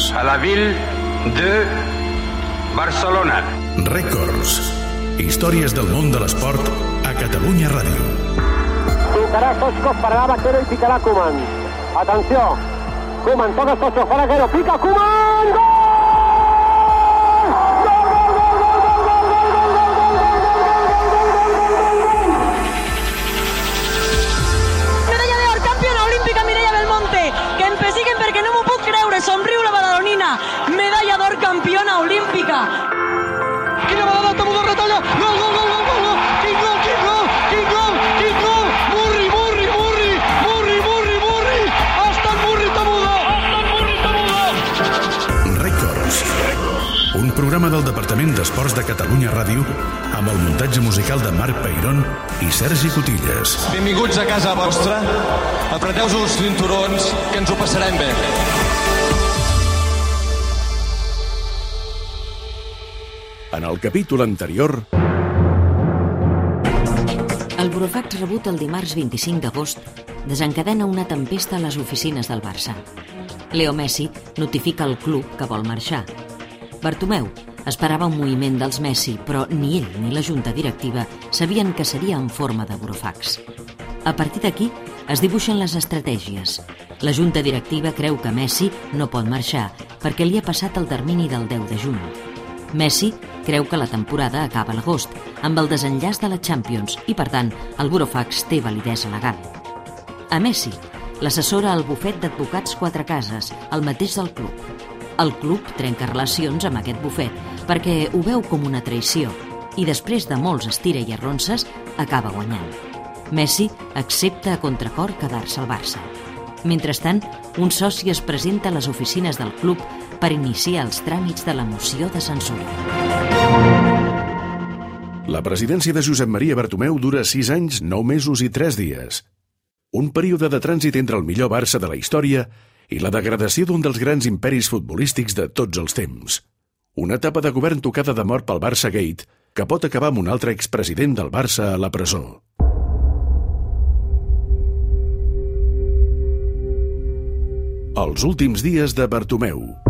Records. A la ville de Barcelona. Records. Històries del món de l'esport a Catalunya Ràdio. Picarà Sosco, pararà Vaquero i picarà Koeman. Atenció. Koeman, toca Sosco, fa Vaquero, pica Koeman! Gol! Olímpica. Quina vegada temuda retalla! Gol, gol, gol, gol, gol! Quin gol, quin gol, quin gol, quin gol! Murri, Murri, Murri, Murri, Murri, Murri! Ha estat Murri temuda! Ha estat Murri temuda! Records. Un programa del Departament d'Esports de Catalunya Ràdio amb el muntatge musical de Marc Peirón i Sergi Cotilles. Benvinguts a casa vostra. Apreteu-vos els cinturons, que ens ho passarem bé. En el capítol anterior, El burofax rebut el dimarts 25 d'agost desencadena una tempesta a les oficines del Barça. Leo Messi notifica al club que vol marxar. Bartomeu esperava un moviment dels Messi, però ni ell ni la junta directiva sabien que seria en forma de burofax. A partir d'aquí es dibuixen les estratègies. La junta directiva creu que Messi no pot marxar perquè li ha passat el termini del 10 de juny. Messi creu que la temporada acaba a l'agost, amb el desenllaç de la Champions i, per tant, el burofax té validesa legal. A Messi l'assessora el bufet d'advocats Quatre Cases, el mateix del club. El club trenca relacions amb aquest bufet perquè ho veu com una traïció i després de molts estira i arronses acaba guanyant. Messi accepta a contracor quedar-se al Barça. Mentrestant, un soci es presenta a les oficines del club per iniciar els tràmits de la moció de censura. la presidència de Josep Maria Bartomeu dura 6 anys, 9 mesos i 3 dies. Un període de trànsit entre el millor Barça de la història i la degradació d'un dels grans imperis futbolístics de tots els temps. Una etapa de govern tocada de mort pel Barça Gate que pot acabar amb un altre expresident del Barça a la presó. Els últims dies de Bartomeu.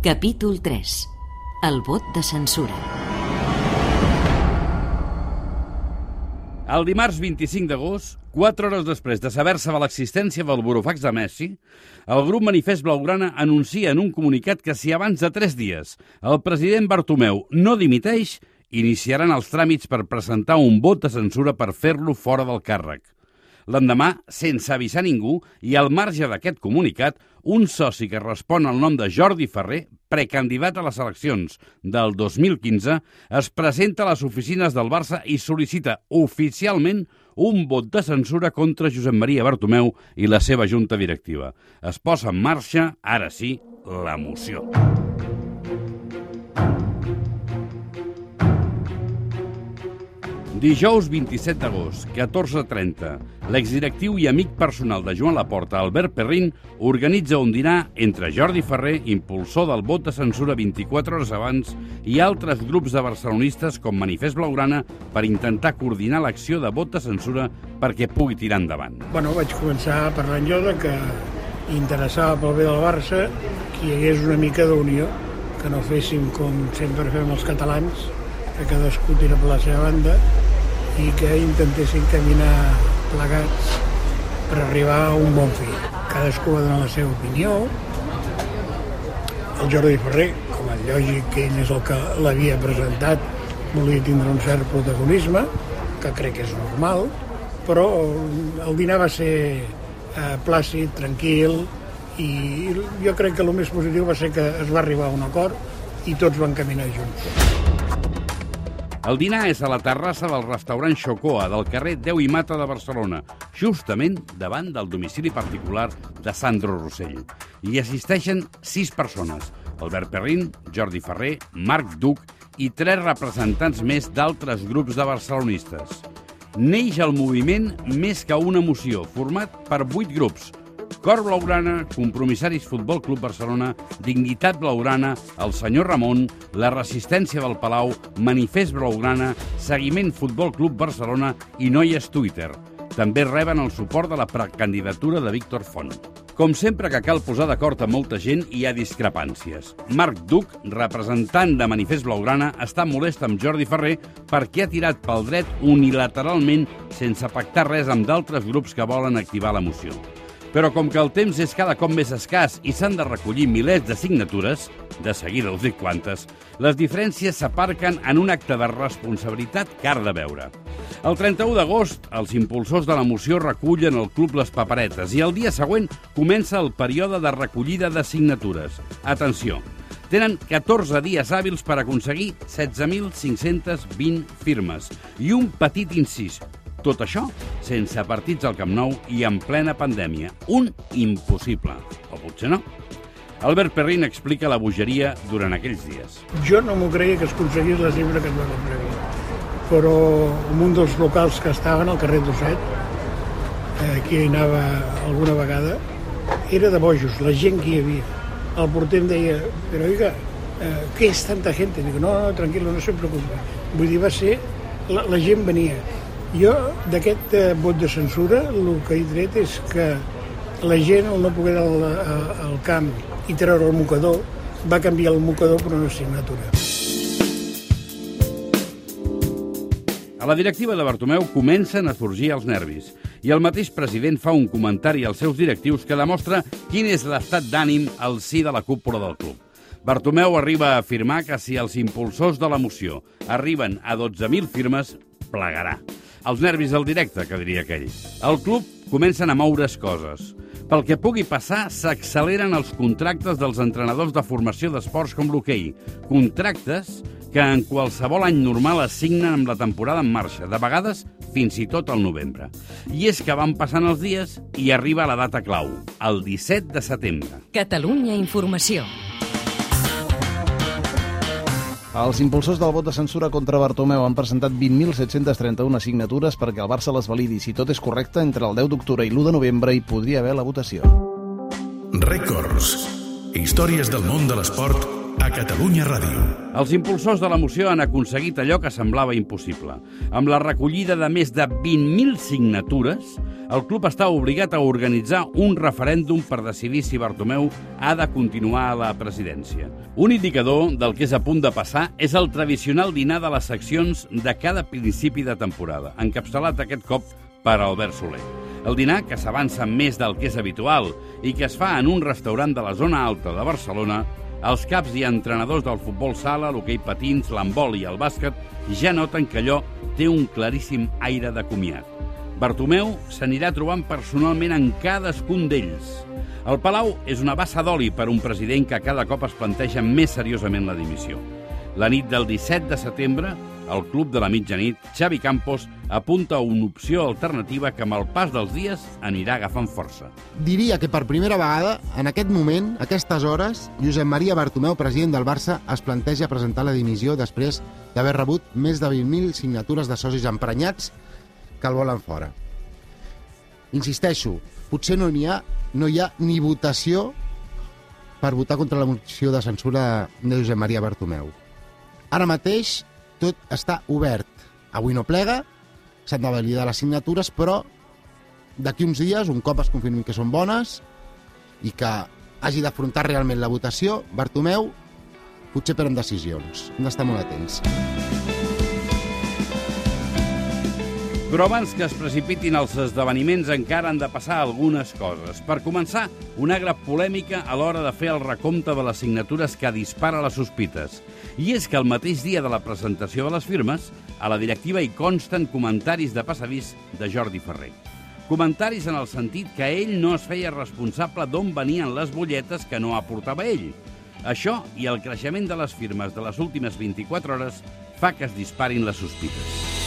Capítol 3. El vot de censura. El dimarts 25 d'agost, quatre hores després de saber-se de l'existència del burofax de Messi, el grup Manifest Blaugrana anuncia en un comunicat que si abans de tres dies el president Bartomeu no dimiteix, iniciaran els tràmits per presentar un vot de censura per fer-lo fora del càrrec. L'endemà, sense avisar ningú i al marge d'aquest comunicat, un soci que respon al nom de Jordi Ferrer, precandidat a les eleccions del 2015, es presenta a les oficines del Barça i sol·licita oficialment un vot de censura contra Josep Maria Bartomeu i la seva junta directiva. Es posa en marxa, ara sí, la moció. Dijous 27 d'agost, 14.30, l'exdirectiu i amic personal de Joan Laporta, Albert Perrin, organitza un dinar entre Jordi Ferrer, impulsor del vot de censura 24 hores abans, i altres grups de barcelonistes com Manifest Blaugrana per intentar coordinar l'acció de vot de censura perquè pugui tirar endavant. Bueno, vaig començar parlant jo de que interessava pel bé del Barça que hi hagués una mica d'unió, que no féssim com sempre fem els catalans, que cadascú tira per la seva banda i que intentessin caminar plegats per arribar a un bon fi. Cadascú va donar la seva opinió. El Jordi Ferrer, com a lògic que ell és el que l'havia presentat, volia tindre un cert protagonisme, que crec que és normal, però el dinar va ser eh, plàcid, tranquil, i jo crec que el més positiu va ser que es va arribar a un acord i tots van caminar junts. El dinar és a la terrassa del restaurant Xocoa del carrer Déu i Mata de Barcelona, justament davant del domicili particular de Sandro Rossell. Hi assisteixen sis persones, Albert Perrin, Jordi Ferrer, Marc Duc i tres representants més d'altres grups de barcelonistes. Neix el moviment més que una moció, format per vuit grups, Cor Blaugrana, Compromissaris Futbol Club Barcelona, Dignitat Blaugrana, El Senyor Ramon, La Resistència del Palau, Manifest Blaugrana, Seguiment Futbol Club Barcelona i Noies Twitter. També reben el suport de la precandidatura de Víctor Font. Com sempre que cal posar d'acord amb molta gent, hi ha discrepàncies. Marc Duc, representant de Manifest Blaugrana, està molest amb Jordi Ferrer perquè ha tirat pel dret unilateralment sense pactar res amb d'altres grups que volen activar la moció. Però com que el temps és cada cop més escàs i s'han de recollir milers de signatures, de seguida us dic quantes, les diferències s'aparquen en un acte de responsabilitat car de veure. El 31 d'agost, els impulsors de la moció recullen el Club Les Paperetes i el dia següent comença el període de recollida de signatures. Atenció, tenen 14 dies hàbils per aconseguir 16.520 firmes. I un petit incís, tot això sense partits al Camp Nou i en plena pandèmia. Un impossible. O potser no. Albert Perrin explica la bogeria durant aquells dies. Jo no m'ho creia que es aconseguís la xifra que es va aconseguir. Però en un dels locals que estaven al carrer Dosset, eh, aquí hi anava alguna vegada, era de bojos, la gent que hi havia. El porter em deia, però oiga, eh, què és tanta gent? Dic, no, no, tranquil·lo, no se preocupi. Vull dir, va ser, la, la gent venia. Jo, d'aquest eh, vot de censura, el que he tret és que la gent, al no poder al, al camp i treure el mocador, va canviar el mocador per una signatura. A la directiva de Bartomeu comencen a sorgir els nervis i el mateix president fa un comentari als seus directius que demostra quin és l'estat d'ànim al si de la cúpula del club. Bartomeu arriba a afirmar que si els impulsors de la moció arriben a 12.000 firmes, plegarà. Els nervis al directe, que diria aquell. El club comencen a moure's coses. Pel que pugui passar, s'acceleren els contractes dels entrenadors de formació d'esports com l'hoquei. Contractes que en qualsevol any normal es signen amb la temporada en marxa, de vegades fins i tot al novembre. I és que van passant els dies i arriba la data clau, el 17 de setembre. Catalunya Informació. Els impulsors del vot de censura contra Bartomeu han presentat 20.731 signatures perquè el Barça les validi. Si tot és correcte, entre el 10 d'octubre i l'1 de novembre hi podria haver la votació. Rècords. Històries del món de l'esport a Catalunya Ràdio. Els impulsors de la moció han aconseguit allò que semblava impossible. Amb la recollida de més de 20.000 signatures, el club està obligat a organitzar un referèndum per decidir si Bartomeu ha de continuar a la presidència. Un indicador del que és a punt de passar és el tradicional dinar de les seccions de cada principi de temporada, encapçalat aquest cop per Albert Soler. El dinar, que s'avança més del que és habitual i que es fa en un restaurant de la zona alta de Barcelona, els caps i entrenadors del futbol sala, l'hoquei patins, l'handbol i el bàsquet ja noten que allò té un claríssim aire de comiat. Bartomeu s'anirà trobant personalment en cadascun d'ells. El Palau és una bassa d'oli per un president que cada cop es planteja més seriosament la dimissió. La nit del 17 de setembre, al Club de la Mitjanit, Xavi Campos apunta a una opció alternativa que amb el pas dels dies anirà agafant força. Diria que per primera vegada, en aquest moment, a aquestes hores, Josep Maria Bartomeu, president del Barça, es planteja presentar la dimissió després d'haver rebut més de 20.000 signatures de socis emprenyats que el volen fora. Insisteixo, potser no n'hi ha, no hi ha ni votació per votar contra la moció de censura de Josep Maria Bartomeu. Ara mateix tot està obert. Avui no plega, s'han de validar les signatures, però d'aquí uns dies, un cop es confirmin que són bones i que hagi d'afrontar realment la votació, Bartomeu potser pren decisions. Hem d'estar molt atents. Però abans que es precipitin els esdeveniments encara han de passar algunes coses. Per començar, una gran polèmica a l'hora de fer el recompte de les signatures que dispara les sospites. I és que el mateix dia de la presentació de les firmes, a la directiva hi consten comentaris de passadís de Jordi Ferrer. Comentaris en el sentit que ell no es feia responsable d'on venien les butlletes que no aportava ell. Això i el creixement de les firmes de les últimes 24 hores fa que es disparin les sospites.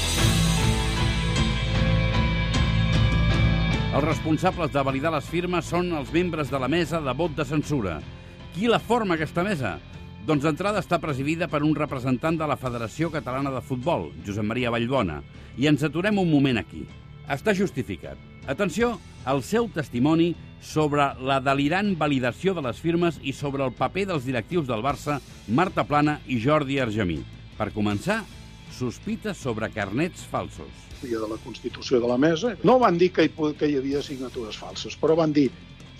Els responsables de validar les firmes són els membres de la mesa de vot de censura. Qui la forma, aquesta mesa? Doncs d'entrada està presidida per un representant de la Federació Catalana de Futbol, Josep Maria Vallbona, i ens aturem un moment aquí. Està justificat. Atenció al seu testimoni sobre la delirant validació de les firmes i sobre el paper dels directius del Barça, Marta Plana i Jordi Argemí. Per començar, sospites sobre carnets falsos dia de la constitució de la mesa, no van dir que hi, que hi havia signatures falses, però van dir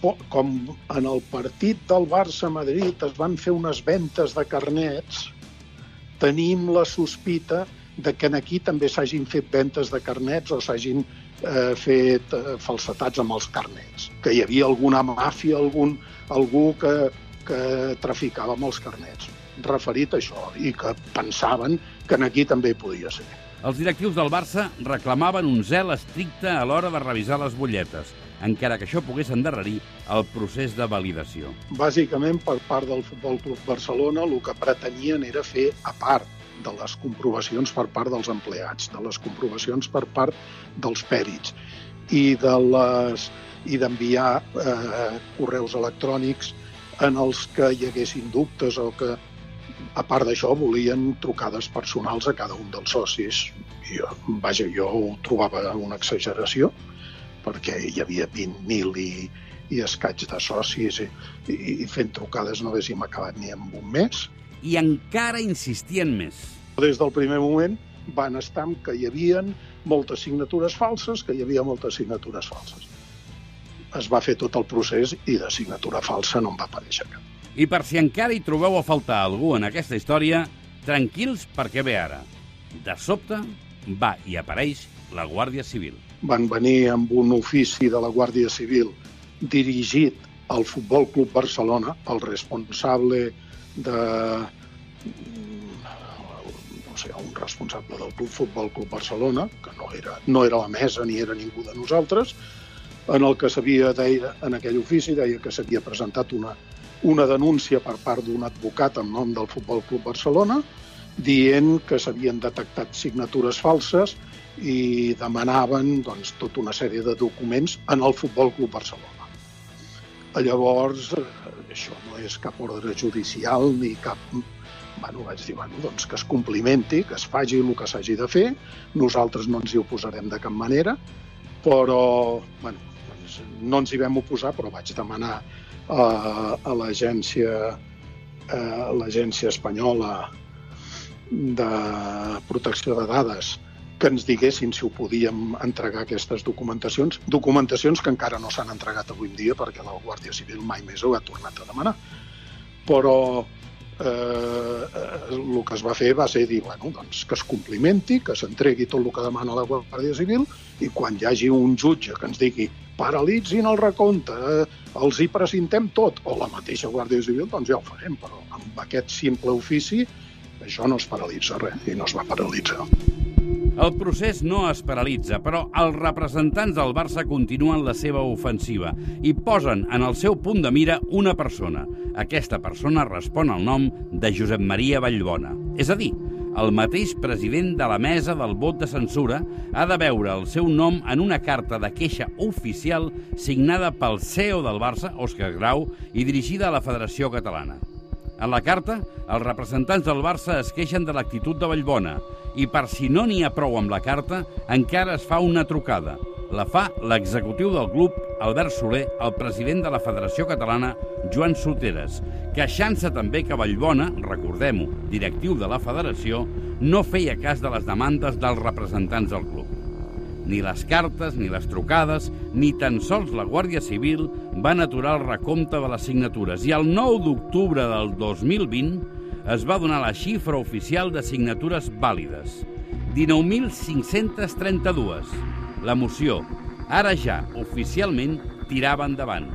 com en el partit del Barça-Madrid es van fer unes ventes de carnets, tenim la sospita de que aquí també s'hagin fet ventes de carnets o s'hagin eh, fet eh, falsetats amb els carnets. Que hi havia alguna màfia, algun, algú que, que traficava amb els carnets referit a això i que pensaven que en aquí també podia ser. Els directius del Barça reclamaven un zel estricte a l'hora de revisar les butlletes, encara que això pogués endarrerir el procés de validació. Bàsicament, per part del Futbol Club Barcelona, el que pretenien era fer, a part de les comprovacions per part dels empleats, de les comprovacions per part dels pèrits i de les i d'enviar eh, correus electrònics en els que hi haguessin dubtes o que, a part d'això, volien trucades personals a cada un dels socis. I, vaja, jo ho trobava una exageració, perquè hi havia 20.000 i, i escaig de socis i, i, i fent trucades no haguéssim acabat ni amb un mes. I encara insistien més. Des del primer moment van estar amb que hi havia moltes signatures falses, que hi havia moltes signatures falses. Es va fer tot el procés i de signatura falsa no en va aparèixer cap. I per si encara hi trobeu a faltar algú en aquesta història, tranquils perquè ve ara. De sobte, va i apareix la Guàrdia Civil. Van venir amb un ofici de la Guàrdia Civil dirigit al Futbol Club Barcelona, el responsable de no sé, un responsable del Club Futbol Club Barcelona, que no era, no era la mesa ni era ningú de nosaltres, en el que s'havia, en aquell ofici, deia que s'havia presentat una, una denúncia per part d'un advocat en nom del Futbol Club Barcelona, dient que s'havien detectat signatures falses i demanaven doncs, tota una sèrie de documents en el Futbol Club Barcelona. Llavors, eh, això no és cap ordre judicial ni cap... Bueno, vaig dir, bueno, doncs que es complimenti, que es faci el que s'hagi de fer, nosaltres no ens hi oposarem de cap manera, però, bueno, doncs no ens hi vam oposar, però vaig demanar a, a l'agència l'agència espanyola de protecció de dades que ens diguessin si ho podíem entregar aquestes documentacions, documentacions que encara no s'han entregat avui en dia perquè la Guàrdia Civil mai més ho ha tornat a demanar. Però eh, el que es va fer va ser dir bueno, doncs, que es complimenti, que s'entregui tot el que demana la Guàrdia Civil i quan hi hagi un jutge que ens digui paralitzin el recompte, eh, els hi presentem tot, o la mateixa Guàrdia Civil, doncs ja ho farem, però amb aquest simple ofici això no es paralitza res, i no es va paralitzar. El procés no es paralitza, però els representants del Barça continuen la seva ofensiva i posen en el seu punt de mira una persona. Aquesta persona respon al nom de Josep Maria Vallbona. És a dir, el mateix president de la mesa del vot de censura ha de veure el seu nom en una carta de queixa oficial signada pel CEO del Barça, Òscar Grau, i dirigida a la Federació Catalana. En la carta, els representants del Barça es queixen de l'actitud de Vallbona i per si no n'hi ha prou amb la carta, encara es fa una trucada. La fa l'executiu del club, Albert Soler, el president de la Federació Catalana, Joan Soteres, queixant-se també que Vallbona, recordem-ho, directiu de la federació, no feia cas de les demandes dels representants del club. Ni les cartes, ni les trucades, ni tan sols la Guàrdia Civil van aturar el recompte de les signatures i el 9 d'octubre del 2020 es va donar la xifra oficial de signatures vàlides. 19.532. La moció, ara ja, oficialment, tirava endavant.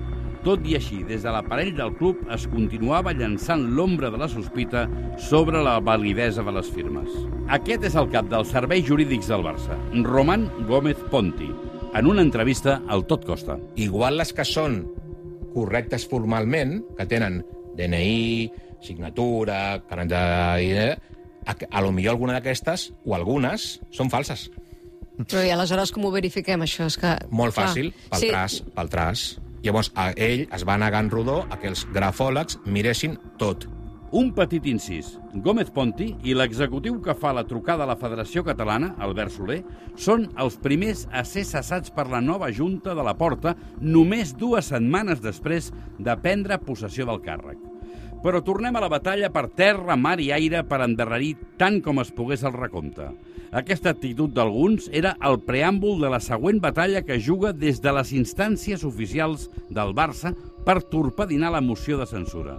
Tot i així, des de l'aparell del club es continuava llançant l'ombra de la sospita sobre la validesa de les firmes. Aquest és el cap dels serveis jurídics del Barça, Roman Gómez Ponti, en una entrevista al Tot Costa. Igual les que són correctes formalment, que tenen DNI, signatura, carnet de... A, a lo millor alguna d'aquestes, o algunes, són falses. Però i aleshores com ho verifiquem, això? És que, Molt clar, fàcil, pel sí, tras, pel tras. Llavors, a ell es va negar en rodó a que els grafòlegs miressin tot. Un petit incís. Gómez Ponti i l'executiu que fa la trucada a la Federació Catalana, Albert Soler, són els primers a ser cessats per la nova Junta de la Porta només dues setmanes després de prendre possessió del càrrec. Però tornem a la batalla per terra, mar i aire per endarrerir tant com es pogués el recompte. Aquesta actitud d'alguns era el preàmbul de la següent batalla que juga des de les instàncies oficials del Barça per torpedinar la moció de censura.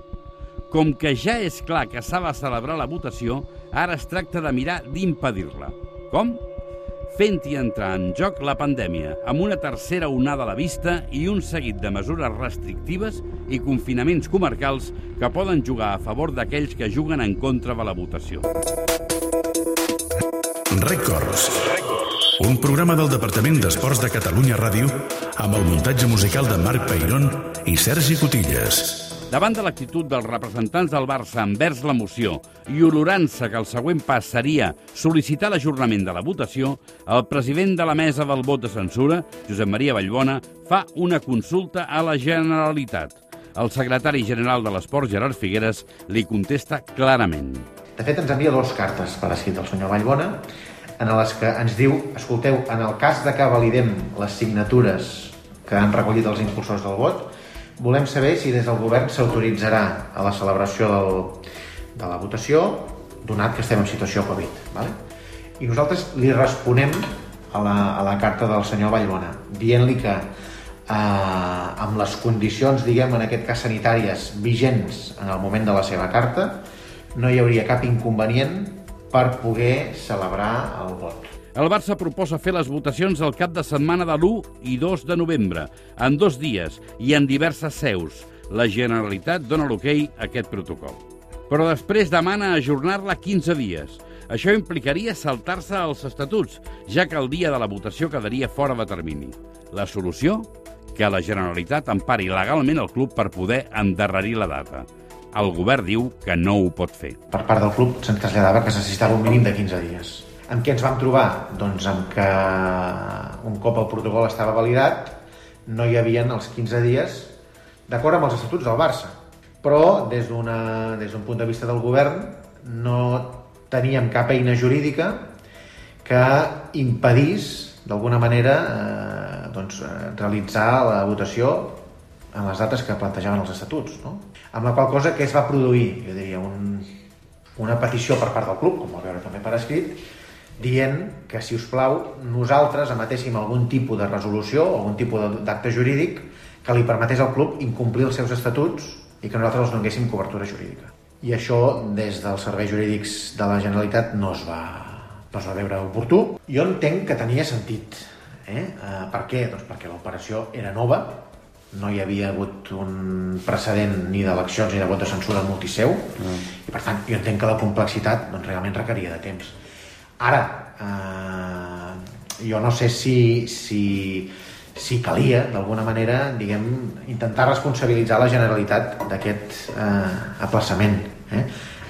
Com que ja és clar que s'ha de celebrar la votació, ara es tracta de mirar d'impedir-la. Com? Fent-hi entrar en joc la pandèmia, amb una tercera onada a la vista i un seguit de mesures restrictives i confinaments comarcals que poden jugar a favor d'aquells que juguen en contra de la votació. Records. Un programa del Departament d'Esports de Catalunya Ràdio amb el muntatge musical de Marc Peirón i Sergi Cotilles. Davant de l'actitud dels representants del Barça envers la moció i olorant-se que el següent pas seria sol·licitar l'ajornament de la votació, el president de la mesa del vot de censura, Josep Maria Vallbona, fa una consulta a la Generalitat. El secretari general de l'Esport, Gerard Figueres, li contesta clarament. De fet, ens envia dues cartes per escrit el senyor Vallbona, en les que ens diu, escolteu, en el cas de que validem les signatures que han recollit els impulsors del vot, volem saber si des del govern s'autoritzarà a la celebració del, de la votació, donat que estem en situació Covid. Vale? I nosaltres li responem a la, a la carta del senyor Vallbona, dient-li que eh, amb les condicions, diguem, en aquest cas sanitàries, vigents en el moment de la seva carta, no hi hauria cap inconvenient per poder celebrar el vot. El Barça proposa fer les votacions el cap de setmana de l'1 i 2 de novembre, en dos dies i en diverses seus. La Generalitat dona l'hoquei a aquest protocol. Però després demana ajornar-la 15 dies. Això implicaria saltar-se els estatuts, ja que el dia de la votació quedaria fora de termini. La solució? Que la Generalitat empari legalment el club per poder endarrerir la data. El govern diu que no ho pot fer. Per part del club se'ns traslladava que es necessitava un mínim de 15 dies. Amb què ens vam trobar? Doncs amb que un cop el protocol estava validat no hi havien els 15 dies d'acord amb els estatuts del Barça. Però des d'un punt de vista del govern no teníem cap eina jurídica que impedís d'alguna manera eh, doncs, eh, realitzar la votació en les dates que plantejaven els estatuts. No? Amb la qual cosa que es va produir, jo diria, un, una petició per part del club, com va veure també per escrit, dient que, si us plau, nosaltres emetéssim algun tipus de resolució, algun tipus d'acte jurídic que li permetés al club incomplir els seus estatuts i que nosaltres els donéssim cobertura jurídica. I això, des dels serveis jurídics de la Generalitat, no es va, no es va veure oportú. Jo entenc que tenia sentit. Eh? Uh, per què? Doncs perquè l'operació era nova, no hi havia hagut un precedent ni d'eleccions ni de vot de censura multiseu, mm. i per tant jo entenc que la complexitat doncs, realment requeria de temps Ara, eh, jo no sé si, si, si calia, d'alguna manera, diguem, intentar responsabilitzar la Generalitat d'aquest eh, aplaçament, eh?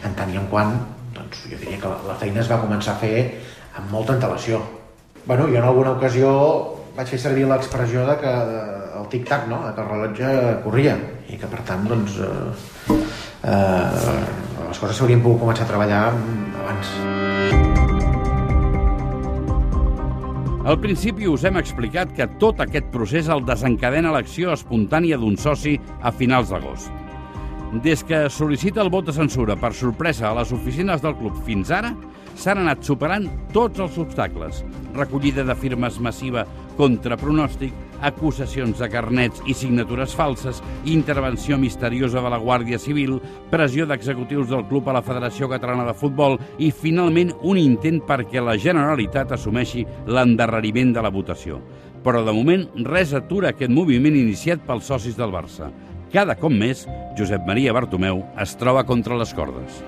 en tant i en quant, doncs, jo diria que la, feina es va començar a fer amb molta antelació. Bueno, jo en alguna ocasió vaig fer servir l'expressió de que el tic-tac, no? de que el rellotge corria i que per tant doncs, eh, eh, les coses s'haurien pogut començar a treballar abans. Al principi us hem explicat que tot aquest procés el desencadena l'acció espontània d'un soci a finals d'agost. Des que sol·licita el vot de censura per sorpresa a les oficines del club fins ara, s'han anat superant tots els obstacles. Recollida de firmes massiva contra pronòstic, acusacions de carnets i signatures falses, intervenció misteriosa de la Guàrdia Civil, pressió d'executius del club a la Federació Catalana de Futbol i, finalment, un intent perquè la Generalitat assumeixi l'endarreriment de la votació. Però, de moment, res atura aquest moviment iniciat pels socis del Barça. Cada cop més, Josep Maria Bartomeu es troba contra les cordes.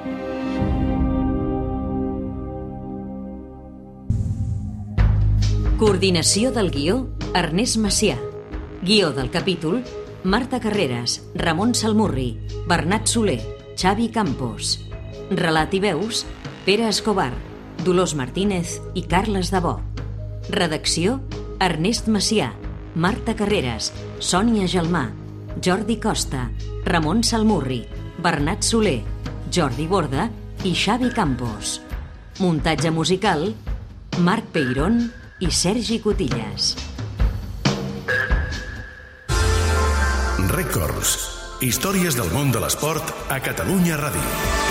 Coordinació del guió, Ernest Macià. Guió del capítol, Marta Carreras, Ramon Salmurri, Bernat Soler, Xavi Campos. Relat i veus, Pere Escobar, Dolors Martínez i Carles Dabó. Redacció, Ernest Macià, Marta Carreras, Sònia Gelmà, Jordi Costa, Ramon Salmurri, Bernat Soler, Jordi Borda i Xavi Campos. Muntatge musical, Marc Peirón i Sergi Cotillas. Records. Històries del món de l'esport a Catalunya Ràdio.